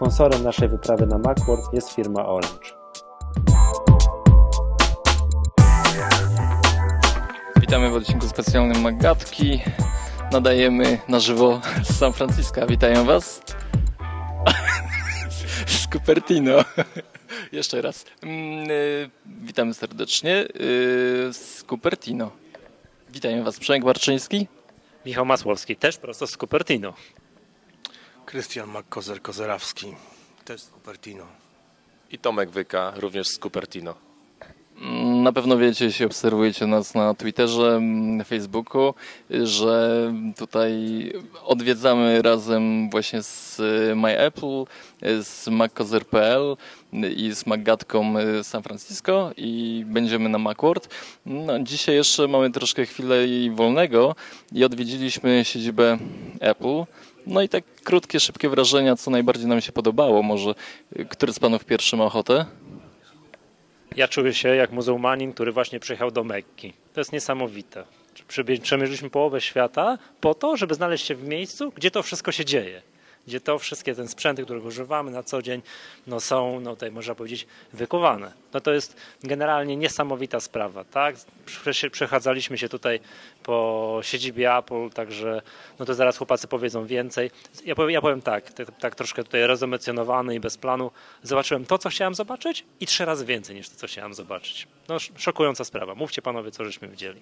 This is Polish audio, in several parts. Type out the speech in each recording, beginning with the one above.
Sponsorem naszej wyprawy na Macworld jest firma Orange. Witamy w odcinku specjalnym Magatki. Nadajemy na żywo z San Francisco. Witają Was z Cupertino. Jeszcze raz. Mm, y, Witamy serdecznie y, z Cupertino. Witają Was Przemek Barczyński. Michał Masłowski, też prosto z Cupertino. Krystian Makkozer-Kozerawski, też z Cupertino. I Tomek Wyka, również z Cupertino. Na pewno wiecie, jeśli obserwujecie nas na Twitterze, mm, na Facebooku, że tutaj odwiedzamy razem właśnie z y, MyApple, y, z MacCozer.pl i z Maggatką y, San Francisco i będziemy na Macworld. No, dzisiaj jeszcze mamy troszkę chwilę wolnego i odwiedziliśmy siedzibę Apple. No i tak krótkie, szybkie wrażenia, co najbardziej nam się podobało. Może który z panów pierwszy ma ochotę? Ja czuję się jak muzułmanin, który właśnie przyjechał do Mekki. To jest niesamowite. Przemierzyliśmy połowę świata po to, żeby znaleźć się w miejscu, gdzie to wszystko się dzieje. Gdzie to wszystkie ten sprzęty, których używamy na co dzień, no są, no tutaj można powiedzieć, wykuwane. No to jest generalnie niesamowita sprawa, tak? Prze- Przechadzaliśmy się tutaj po siedzibie Apple, także no to zaraz chłopacy powiedzą więcej. Ja powiem, ja powiem tak, tak, tak troszkę tutaj rozemocjonowany i bez planu. Zobaczyłem to, co chciałem zobaczyć i trzy razy więcej niż to, co chciałem zobaczyć. No sz- szokująca sprawa. Mówcie panowie, co żeśmy widzieli.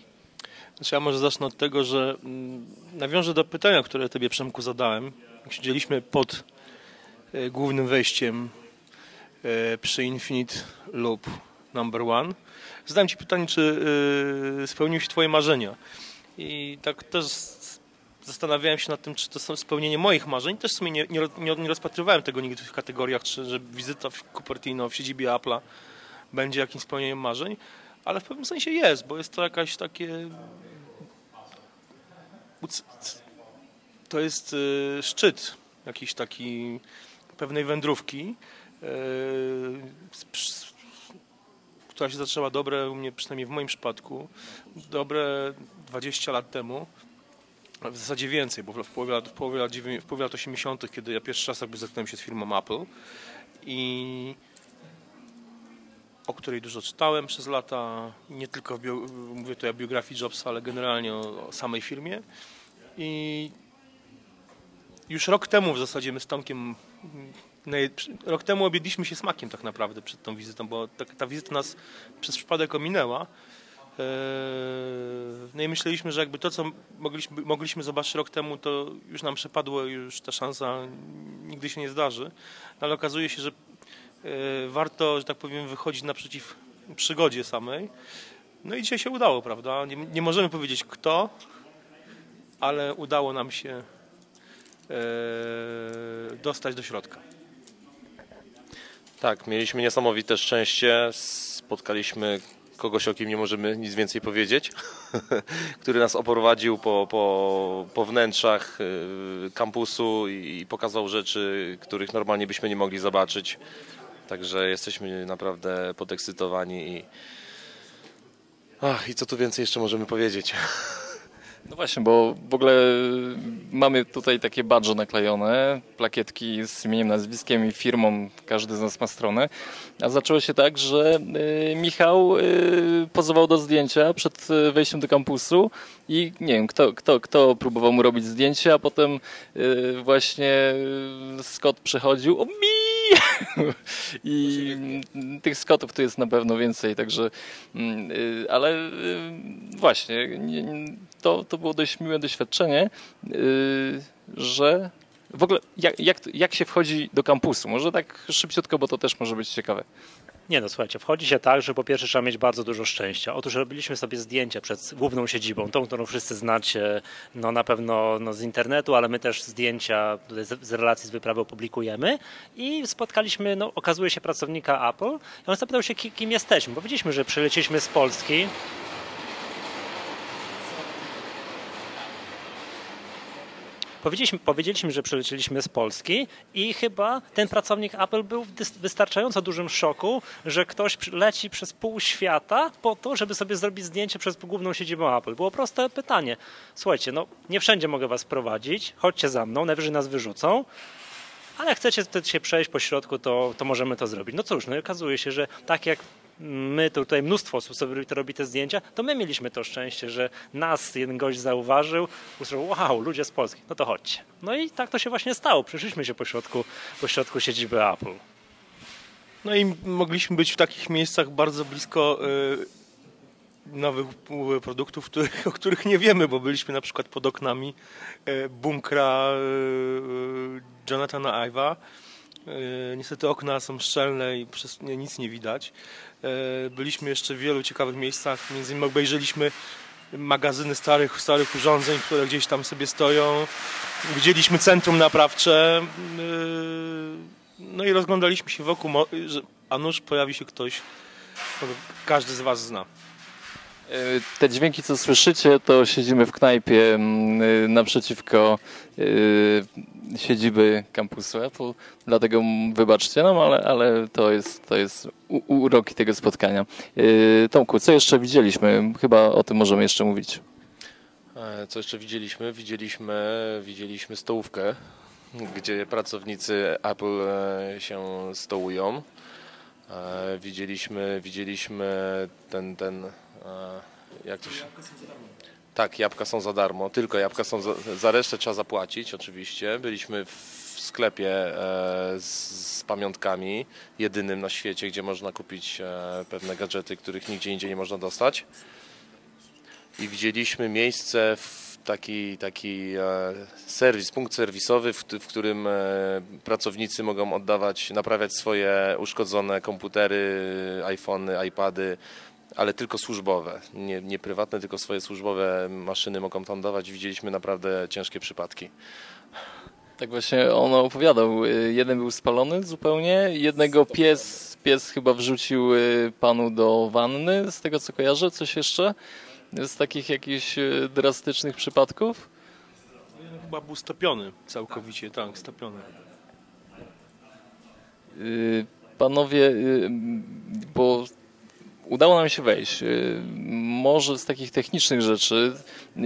Znaczy ja może zacznę od tego, że mm, nawiążę do pytania, które tobie Przemku zadałem. Siedzieliśmy pod e, głównym wejściem e, przy Infinite Loop number one, zadałem ci pytanie, czy e, spełniły się twoje marzenia. I tak też zastanawiałem się nad tym, czy to są spełnienie moich marzeń. Też w sumie nie, nie, nie, rozpatrywałem tego nigdy w kategoriach, czy że wizyta w Cupertino, w siedzibie Apple'a będzie jakimś spełnieniem marzeń, ale w pewnym sensie jest, bo jest to jakaś takie to jest y, szczyt jakiś taki pewnej wędrówki, y, która się zaczęła dobre, u mnie przynajmniej w moim przypadku, dobre 20 lat temu. W zasadzie więcej, bo w połowie lat, w połowie lat, w połowie lat 80., kiedy ja pierwszy raz jakby zetknąłem się z firmą Apple i o której dużo czytałem przez lata, nie tylko bio, mówię tutaj o biografii Jobsa, ale generalnie o, o samej firmie. I już rok temu w zasadzie my z Tomkiem, mm, rok temu objedliśmy się smakiem tak naprawdę przed tą wizytą, bo ta, ta wizyta nas przez przypadek ominęła. Eee, No i myśleliśmy, że jakby to, co mogliśmy, mogliśmy zobaczyć rok temu, to już nam przepadło już ta szansa nigdy się nie zdarzy. No ale okazuje się, że warto, że tak powiem, wychodzić naprzeciw przygodzie samej. No i dzisiaj się udało, prawda? Nie, nie możemy powiedzieć kto, ale udało nam się e, dostać do środka. Tak, mieliśmy niesamowite szczęście. Spotkaliśmy kogoś, o kim nie możemy nic więcej powiedzieć, który nas oprowadził po, po, po wnętrzach y, kampusu i pokazał rzeczy, których normalnie byśmy nie mogli zobaczyć. Także jesteśmy naprawdę podekscytowani i Ach, i co tu więcej jeszcze możemy powiedzieć? No właśnie, bo w ogóle mamy tutaj takie badże naklejone, plakietki z imieniem, nazwiskiem i firmą, każdy z nas ma stronę. A zaczęło się tak, że y, Michał y, pozował do zdjęcia przed y, wejściem do kampusu i nie wiem, kto, kto, kto próbował mu robić zdjęcia, a potem właśnie Scott przychodził, o mi! I mm, tych Scottów tu jest na pewno więcej, także mm, y, ale y, właśnie nie, nie, to, to było dość miłe doświadczenie, y, że w ogóle jak, jak, jak się wchodzi do kampusu? Może tak szybciutko, bo to też może być ciekawe. Nie no, słuchajcie, wchodzi się tak, że po pierwsze trzeba mieć bardzo dużo szczęścia. Otóż robiliśmy sobie zdjęcia przed główną siedzibą, tą, którą wszyscy znacie, no na pewno no, z internetu, ale my też zdjęcia z, z relacji z wyprawy opublikujemy i spotkaliśmy, no okazuje się, pracownika Apple i on zapytał się, ki- kim jesteśmy. Powiedzieliśmy, że przyleciliśmy z Polski. Powiedzieliśmy, powiedzieliśmy, że przylecieliśmy z Polski i chyba ten pracownik Apple był w wystarczająco dużym szoku, że ktoś leci przez pół świata po to, żeby sobie zrobić zdjęcie przez główną siedzibę Apple. Było proste pytanie. Słuchajcie, no nie wszędzie mogę was prowadzić, chodźcie za mną, najwyżej nas wyrzucą. ale jak chcecie się przejść po środku, to, to możemy to zrobić. No cóż, no i okazuje się, że tak jak my tutaj mnóstwo osób sobie robi te zdjęcia, to my mieliśmy to szczęście, że nas jeden gość zauważył, usłyszał, wow, ludzie z Polski, no to chodźcie. No i tak to się właśnie stało. Przyszliśmy się po środku, po środku siedziby Apple. No i mogliśmy być w takich miejscach bardzo blisko y, nowych produktów, których, o których nie wiemy, bo byliśmy na przykład pod oknami y, bunkra y, Jonathana Iva. Y, niestety okna są szczelne i przez nie, nic nie widać. Y, byliśmy jeszcze w wielu ciekawych miejscach, między innymi obejrzeliśmy magazyny starych, starych urządzeń, które gdzieś tam sobie stoją. Widzieliśmy centrum naprawcze. y, no i rozglądaliśmy się wokół, a nuż pojawi się ktoś, kogo każdy z Was zna. Te dźwięki, co słyszycie, to siedzimy w knajpie mm, y, naprzeciwko y, siedziby kampusu Apple, dlatego wybaczcie nam, ale, ale to jest, to jest uroki tego spotkania. Y, Tomku, co jeszcze widzieliśmy? Chyba o tym możemy jeszcze mówić. E, Co jeszcze widzieliśmy? Widzieliśmy, widzieliśmy stołówkę, gdzie pracownicy Apple e, się stołują. E, Widzieliśmy, widzieliśmy ten, ten, jak to się... Tak, jabłka są za darmo, tylko jabłka są za, za resztę trzeba zapłacić oczywiście. Byliśmy w sklepie e, z, z pamiątkami, jedynym na świecie, gdzie można kupić e, pewne gadżety, których nigdzie indziej nie można dostać i widzieliśmy miejsce w taki, taki e, serwis, punkt serwisowy, w, w którym e, pracownicy mogą oddawać, naprawiać swoje uszkodzone komputery, iPhony, iPady, ale tylko służbowe, nie, nie prywatne, tylko swoje służbowe maszyny mogą tam dawać. Widzieliśmy naprawdę ciężkie przypadki. Tak właśnie on opowiadał. Jeden był spalony zupełnie, jednego pies, pies chyba wrzucił y, panu do wanny, z tego co kojarzę. Coś jeszcze z takich jakichś y, drastycznych przypadków? Chyba był stopiony całkowicie, tak, stopiony. Y, Panowie, bo udało nam się wejść. Y, Może z takich technicznych rzeczy. y,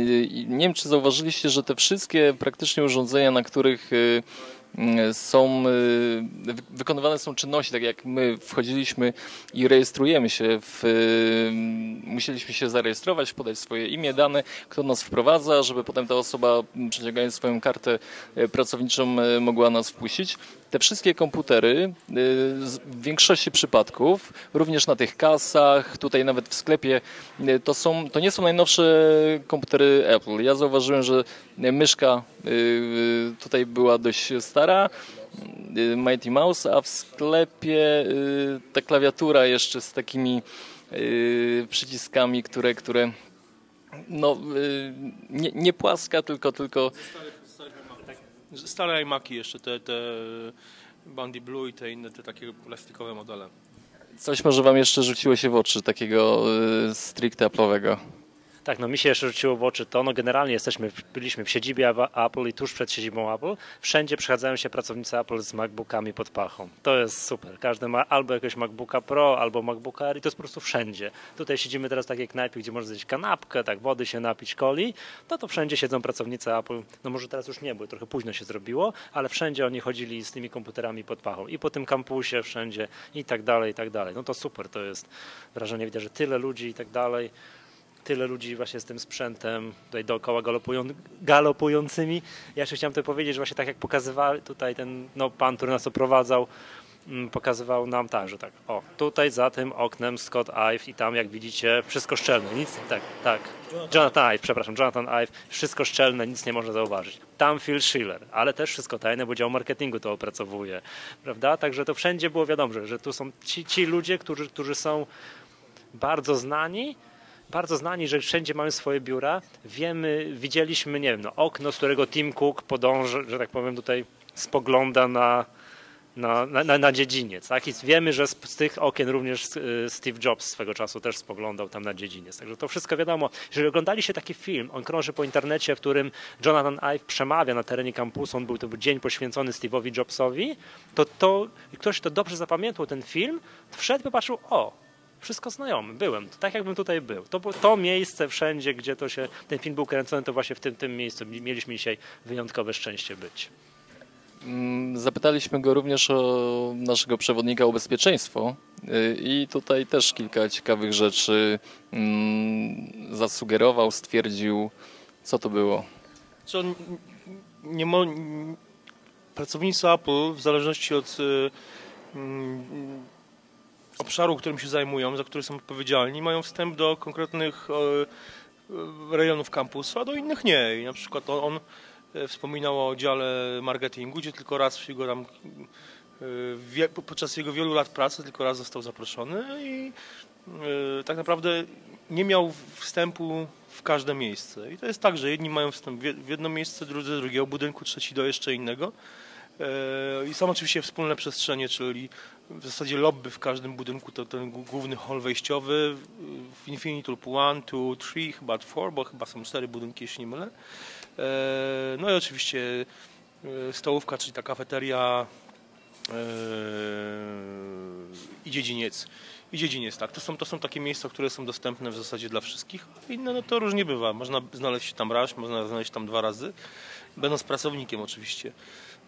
Nie wiem, czy zauważyliście, że te wszystkie praktycznie urządzenia, na których y, są wy- wykonywane są czynności, tak jak my wchodziliśmy i rejestrujemy się w, musieliśmy się zarejestrować, podać swoje imię, dane, kto nas wprowadza, żeby potem ta osoba przeciągając swoją kartę pracowniczą mogła nas wpuścić. Te wszystkie komputery y, w większości przypadków, również na tych kasach, tutaj nawet w sklepie, y, to, są, to nie są najnowsze komputery Apple. Ja zauważyłem, że myszka y, tutaj była dość stara, Mighty Mouse, a w sklepie ta klawiatura jeszcze z takimi przyciskami, które, które no, nie, nie płaska, tylko, tylko Stare iMaki jeszcze, te, te Bandy Blue i te inne, te takie plastikowe modele. coś może wam jeszcze rzuciło się w oczy takiego y, stricte Apple'owego. Tak, no mi się jeszcze rzuciło w oczy to, no generalnie jesteśmy, byliśmy w siedzibie Apple i tuż przed siedzibą Apple. Wszędzie przechadzają się pracownicy Apple z MacBookami pod pachą. To jest super. Każdy ma albo jakiegoś MacBooka Pro, albo MacBooka Air i to jest po prostu wszędzie. Tutaj siedzimy teraz w takiej knajpie, gdzie można zjeść kanapkę, tak, wody się napić, coli. No to wszędzie siedzą pracownicy Apple. No może teraz już nie, bo trochę późno się zrobiło, ale wszędzie oni chodzili z tymi komputerami pod pachą. I po tym kampusie wszędzie i tak dalej, i tak dalej. No to super, to jest wrażenie, widzę, że tyle ludzi i tak dalej tyle ludzi właśnie z tym sprzętem tutaj dookoła galopują, galopującymi. Ja jeszcze chciałem to powiedzieć, że właśnie tak jak pokazywali tutaj ten no, pan, który nas oprowadzał, mm, pokazywał nam tak, że tak, o, tutaj za tym oknem Scott Ive i tam jak widzicie wszystko szczelne, nic, tak, tak, Jonathan Ive, przepraszam, Jonathan Ive, wszystko szczelne, nic nie można zauważyć. Tam Phil Schiller, ale też wszystko tajne, bo dział marketingu to opracowuje, prawda? Także to wszędzie było wiadomo, że, że tu są ci, ci ludzie, którzy, którzy są bardzo znani, bardzo znani, że wszędzie mają swoje biura. Wiemy, widzieliśmy, nie wiem, no, okno, z którego Tim Cook podąża, że tak powiem, tutaj spogląda na, na, na, na, na dziedziniec. Tak? I wiemy, że z, z tych okien również y, Steve Jobs swego czasu też spoglądał tam na dziedziniec. Także to wszystko wiadomo. Jeżeli oglądaliście taki film, on krąży po internecie, w którym Jonathan Ive przemawia na terenie kampusu, on był, to był dzień poświęcony Steve'owi Jobsowi, to, to ktoś, kto dobrze zapamiętał ten film, wszedł i popatrzył, o, wszystko znajomy, byłem, tak jakbym tutaj był. To, było- to miejsce wszędzie, gdzie to się, ten film był kręcony, to właśnie w tym, tym miejscu mieliśmy dzisiaj wyjątkowe szczęście być. Mm, Zapytaliśmy go również o naszego przewodnika o bezpieczeństwo y, i tutaj też kilka ciekawych rzeczy mm, zasugerował, stwierdził, co to było. On nie mo... Pracownicy Apple, w zależności od y, mm, obszaru, którym się zajmują, za który są odpowiedzialni, mają wstęp do konkretnych e, rejonów kampusu, a do innych nie. I na przykład on, e, wspominał o dziale marketingu, gdzie tylko raz się go tam e, podczas jego wielu lat pracy tylko raz został zaproszony i e, tak naprawdę nie miał wstępu w każde miejsce. I to jest tak, że jedni mają wstęp w w jedno miejsce, drudzy do drugiego budynku, trzeci do jeszcze innego. E, I są oczywiście wspólne przestrzenie, czyli w zasadzie lobby w każdym budynku, to ten główny hall wejściowy w Infinity Loop 1, 2, 3, chyba 4, bo chyba są cztery budynki, jeśli nie mylę. E, No i oczywiście e, stołówka, czyli ta kafeteria i dziedziniec. I dziedziniec, tak. To są, to są takie miejsca, które są dostępne w zasadzie dla wszystkich. Inne no to różnie bywa. Można znaleźć się tam raz, można znaleźć tam dwa razy, będąc pracownikiem oczywiście,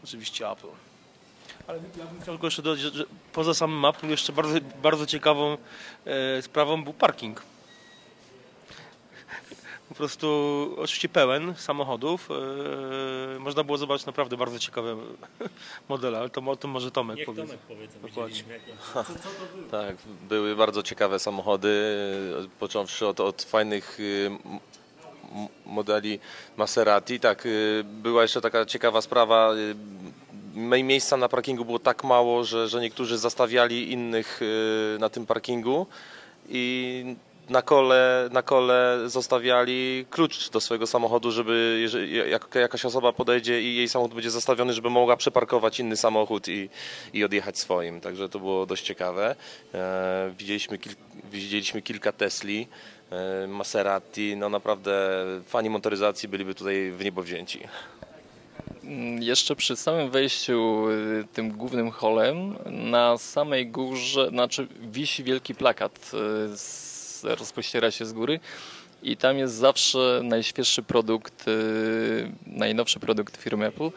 oczywiście Apple. Ale ja bym chciał tylko jeszcze dodać, że, że poza samym Apple jeszcze bardzo, bardzo ciekawą e, sprawą był parking. Po prostu oczywiście pełen samochodów. E, można było zobaczyć naprawdę bardzo ciekawe modele, ale to o tym może Tomek Niech powie. Tomek powie, co Dokładnie. Co, co to było? Tak, były bardzo ciekawe samochody, e, począwszy od, od fajnych y, modeli Maserati. Tak, y, była jeszcze taka ciekawa sprawa. y, mie- Miejsca na parkingu było tak mało, że, że niektórzy zastawiali innych y, na tym parkingu i na kole, na kole zostawiali klucz do swojego samochodu, żeby jak jakaś osoba podejdzie i jej samochód będzie zastawiony, żeby mogła przeparkować inny samochód i, i odjechać swoim. Także to było dość ciekawe. E, widzieliśmy, kil, widzieliśmy kilka Tesli, e, Maserati. No naprawdę fani motoryzacji byliby tutaj w niebo wzięci. Mm, Jeszcze przy samym wejściu y, tym głównym holem na samej górze, znaczy wisi wielki plakat, y, rozpościera się z góry i tam jest zawsze najświeższy produkt, y, najnowszy produkt firmy Apple.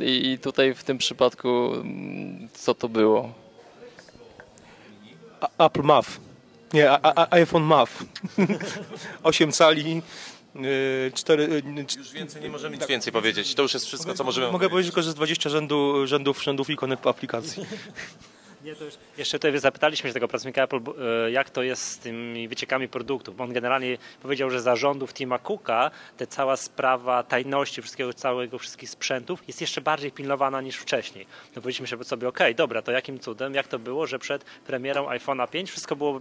I, tutaj w tym przypadku mm, co to było? Apple MAF. Nie, a, a, iPhone MAF. 8 cali, 4... Już więcej nie możemy nic więcej powiedzieć. To już jest wszystko, co możemy Mogę powiedzieć tylko, że jest 20 rzędu, rzędów, rzędów ikonek po aplikacji. Nie, to już jeszcze tutaj zapytaliśmy się tego pracownika Apple, e, jak to jest z tymi wyciekami produktów, on generalnie powiedział, że za rządów Tima Cooka ta cała sprawa tajności wszystkiego, całego, wszystkich sprzętów jest jeszcze bardziej pilnowana niż wcześniej. No powiedzieliśmy sobie, okej, dobra, to jakim cudem, jak to było, że przed premierą iPhone'a 5 wszystko było, e,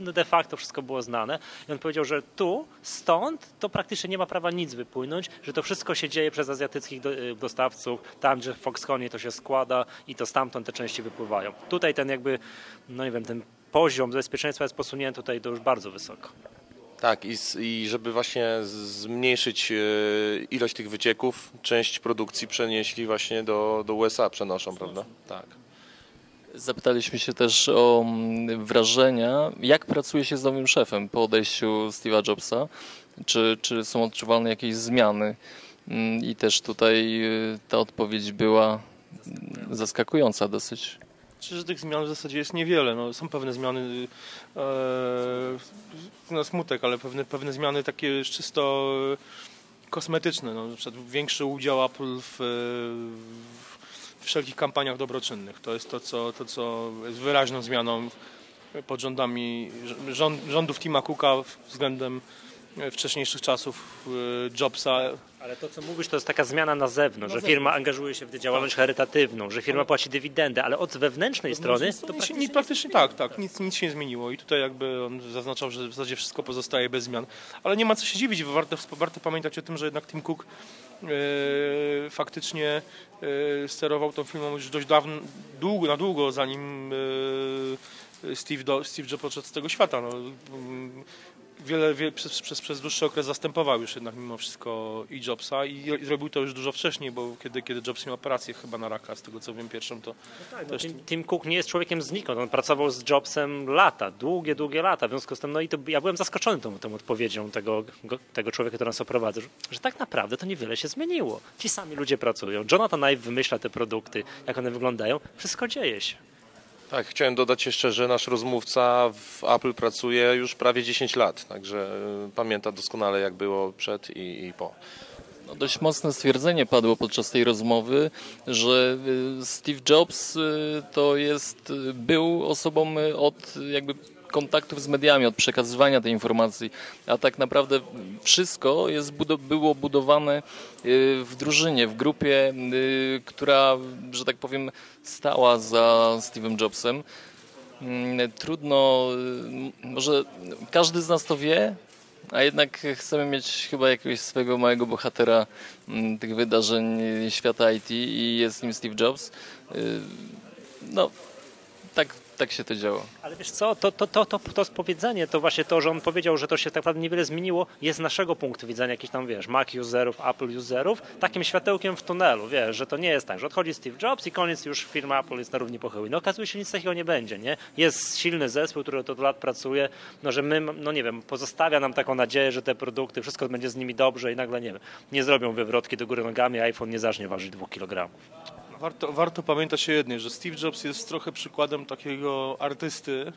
no de facto wszystko było znane i on powiedział, że tu, stąd, to praktycznie nie ma prawa nic wypłynąć, że to wszystko się dzieje przez azjatyckich e, dostawców, tam, gdzie w Foxconnie to się składa i to stamtąd te części wypływają. Tutaj ten jakby, no nie wiem, ten poziom bezpieczeństwa jest posunięty tutaj do już bardzo wysoko. Tak, i, i żeby właśnie zmniejszyć e, ilość tych wycieków, część produkcji przenieśli właśnie do, do USA, przenoszą, prawda? Tak. Zapytaliśmy się też o mm, wrażenia, jak pracuje się z nowym szefem po odejściu Steve'a Jobsa, czy, czy są odczuwalne jakieś zmiany. Mm, I też tutaj y, ta odpowiedź była mm, zaskakująca dosyć. Myślę, że tych zmian w zasadzie jest niewiele. No, są pewne zmiany e, na smutek, ale pewne, pewne zmiany takie czysto e, kosmetyczne. No, na przykład większy udział Apple w, w wszelkich kampaniach dobroczynnych. To jest to, co, to, co jest wyraźną zmianą pod rządami rząd, rządów Tima Cooka względem wcześniejszych czasów e, Jobsa. Ale to, co mówisz, to jest taka zmiana na zewnątrz, że firma angażuje się w działalność charytatywną, że firma płaci dywidendę, ale od wewnętrznej strony to To praktycznie praktycznie, praktycznie tak, tak. Nic, nic się nie zmieniło. I tutaj jakby on zaznaczał, że w zasadzie wszystko pozostaje bez zmian. Ale nie ma co się dziwić, bo warto, warto pamiętać o tym, że jednak Tim Cook e, faktycznie e, sterował tą firmą już dość dawno, długo, na długo, zanim e, Steve, do, Steve Jobs odszedł z tego świata. No, wiele, wie, przez, przez, przez dłuższy okres zastępował już jednak mimo wszystko i Jobsa i, i zrobił to już dużo wcześniej, bo kiedy, kiedy Jobs miał operację chyba na raka, z tego co wiem pierwszą, to też Tim, Tim Cook nie jest człowiekiem znikąd. On pracował z Jobsem lata, długie, długie lata. W związku z tym, no i to ja byłem zaskoczony tą, tą odpowiedzią tego, go, tego człowieka, który nas oprowadza, że, że tak naprawdę to niewiele się zmieniło. Ci sami ludzie pracują. Jonathan Ive wymyśla te produkty, jak one wyglądają. Wszystko dzieje się. Tak, chciałem dodać jeszcze, że nasz rozmówca w Apple pracuje już prawie 10 lat, także y, pamięta doskonale jak było przed i, i po. No, dość mocne stwierdzenie padło podczas tej rozmowy, że y, Steve Jobs y, to jest, był osobą od jakby kontaktów z mediami, od przekazywania tej informacji, a tak naprawdę wszystko jest, było budowane y, w drużynie, w grupie, y, która, że tak powiem, stała za Steve'em Jobsem. Mm, Trudno, y, może każdy z nas to wie, a jednak chcemy mieć chyba jakiegoś swojego małego bohatera mm, tych wydarzeń świata IT i jest nim Steve Jobs. No, tak, tak się to działo. Ale wiesz co, to, to, to, to, to powiedzenie, to właśnie to, że on powiedział, że to się tak naprawdę niewiele zmieniło, jest z naszego punktu widzenia jakichś tam, wiesz, Mac userów, Apple userów, takim światełkiem w tunelu, wiesz, że to nie jest tak, że odchodzi Steve Jobs i koniec już firma Apple jest na równi pochyły. No okazuje się, nic takiego nie będzie, nie? Jest silny zespół, który od lat pracuje, no że my, no nie wiem, pozostawia nam taką nadzieję, że te produkty, wszystko będzie z nimi dobrze i nagle, nie wiem, nie zrobią wywrotki do góry nogami, iPhone nie zacznie ważyć dwóch kilogramów. Warto, warto pamiętać o jednej, że Steve Jobs jest trochę przykładem takiego artysty yy,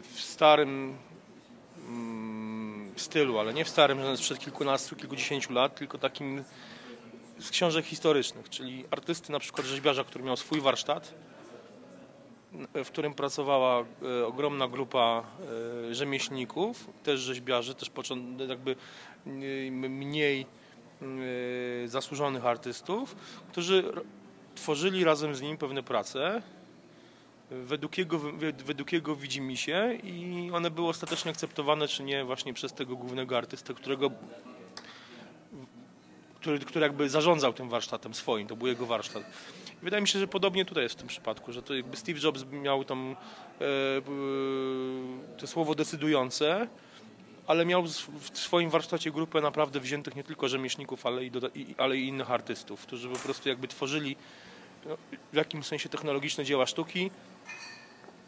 w starym mm, stylu, ale nie w starym, sprzed kilkunastu, kilkudziesięciu lat, tylko takim z książek historycznych, czyli artysty na przykład rzeźbiarza, który miał swój warsztat, w którym pracowała e, ogromna grupa e, rzemieślników, też rzeźbiarzy, też jakby mniej zasłużonych artystów, którzy tworzyli razem z nim pewne prace, według jego, według jego widzimisię i one były ostatecznie akceptowane czy nie właśnie przez tego głównego artystę, którego który, który jakby zarządzał tym warsztatem swoim, to był jego warsztat. Wydaje mi się, że podobnie tutaj jest w tym przypadku, że to jakby Steve Jobs miał tam e, e, to słowo decydujące, ale miał w swoim warsztacie grupę naprawdę wziętych nie tylko rzemieślników, ale i, ale i innych artystów, którzy po prostu jakby tworzyli no, w jakimś sensie technologiczne dzieła sztuki,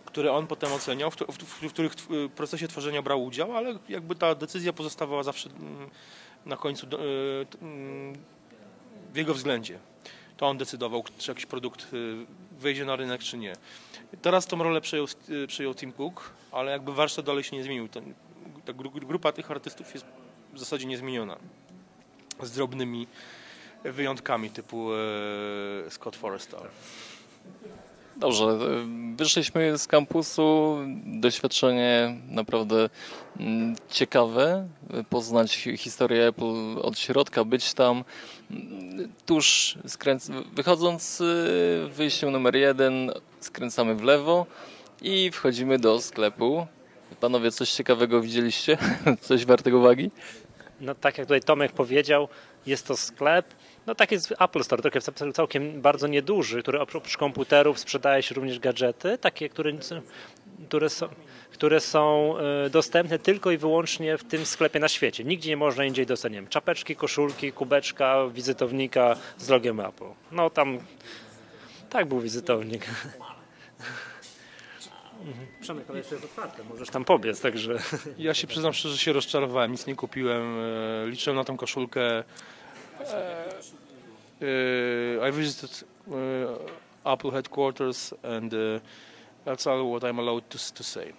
które on potem oceniał, w, w, w, w których w procesie tworzenia brał udział, ale jakby ta decyzja pozostawała zawsze mm, na końcu do- t- mm, w jego względzie. To on decydował, czy jakiś produkt y, wejdzie na rynek, czy nie. Teraz tą rolę przejął, y, przejął Tim Cook, ale jakby warsztat dalej się nie zmienił. Ta gru- grupa tych artystów jest w zasadzie niezmieniona. Z drobnymi wyjątkami typu e, Scott Forrestal. Dobrze, y, wyszliśmy z kampusu, doświadczenie naprawdę mm, ciekawe, poznać hi- historię Apple od środka, być tam. Tuż skręc... wychodząc y, wyjściem numer jeden, skręcamy w lewo i wchodzimy do sklepu. Panowie, coś ciekawego widzieliście? Coś wartego uwagi? No tak jak tutaj Tomek powiedział, jest to sklep, no tak jest Apple Store, trochę cał- całkiem bardzo nieduży, który oprócz komputerów sprzedaje się również gadżety, takie, które, które są, które są e, dostępne tylko i wyłącznie w tym sklepie na świecie. Nigdzie nie można indziej dostać, nie wiem, czapeczki, koszulki, kubeczka, wizytownika z logiem Apple. No tam, tak był wizytownik. Mhm. Przemek, ale jeszcze jest otwarte, możesz tam pobiec, także... Ja się przyznam szczerze, że się rozczarowałem, nic nie kupiłem, e, liczyłem na tą koszulkę. E, e, I visited e, Apple headquarters and e, that's all what I'm allowed to, to say.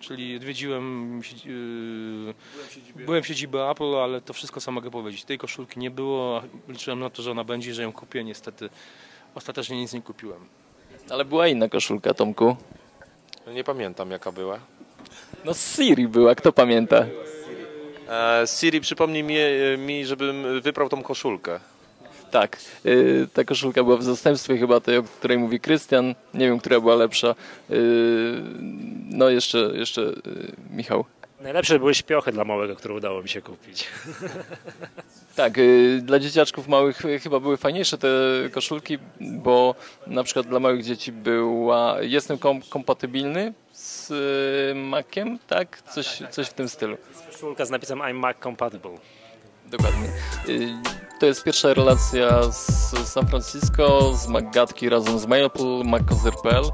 Czyli odwiedziłem, e, byłem w siedzibie Apple, ale to wszystko co mogę powiedzieć. Tej koszulki nie było, a liczyłem na to, że ona będzie, że ją kupię. Niestety ostatecznie nic nie kupiłem. Ale była inna koszulka, Tomku. Nie pamiętam jaka była. No Siri była, kto pamięta? E, Siri przypomnij mi, e, mi, żebym wyprał tą koszulkę. Tak, y, ta koszulka była w zastępstwie chyba tej, o której mówi Krystian. Nie wiem, która była lepsza. Y, No jeszcze, jeszcze y, Michał. Najlepsze były śpiochy dla małego, które udało mi się kupić. Tak, y, dla dzieciaczków małych y, chyba były fajniejsze te koszulki, bo na przykład dla małych dzieci była, jestem kom, kompatybilny z y, Maciem, tak? Coś, coś w tym stylu. Koszulka z napisem I'm Mac Compatible. Dokładnie. To jest pierwsza relacja z San Francisco, z MacGatki razem z Mailpool, MacCozer.pl.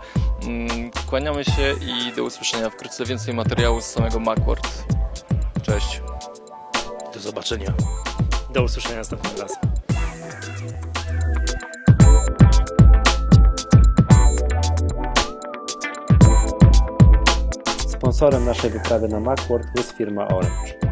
Mm, Kłaniamy się i do usłyszenia wkrótce więcej materiału z samego Macworld. Cześć. Do zobaczenia. Do usłyszenia następnym razem. Sponsorem naszej wyprawy na Macworld jest firma Orange.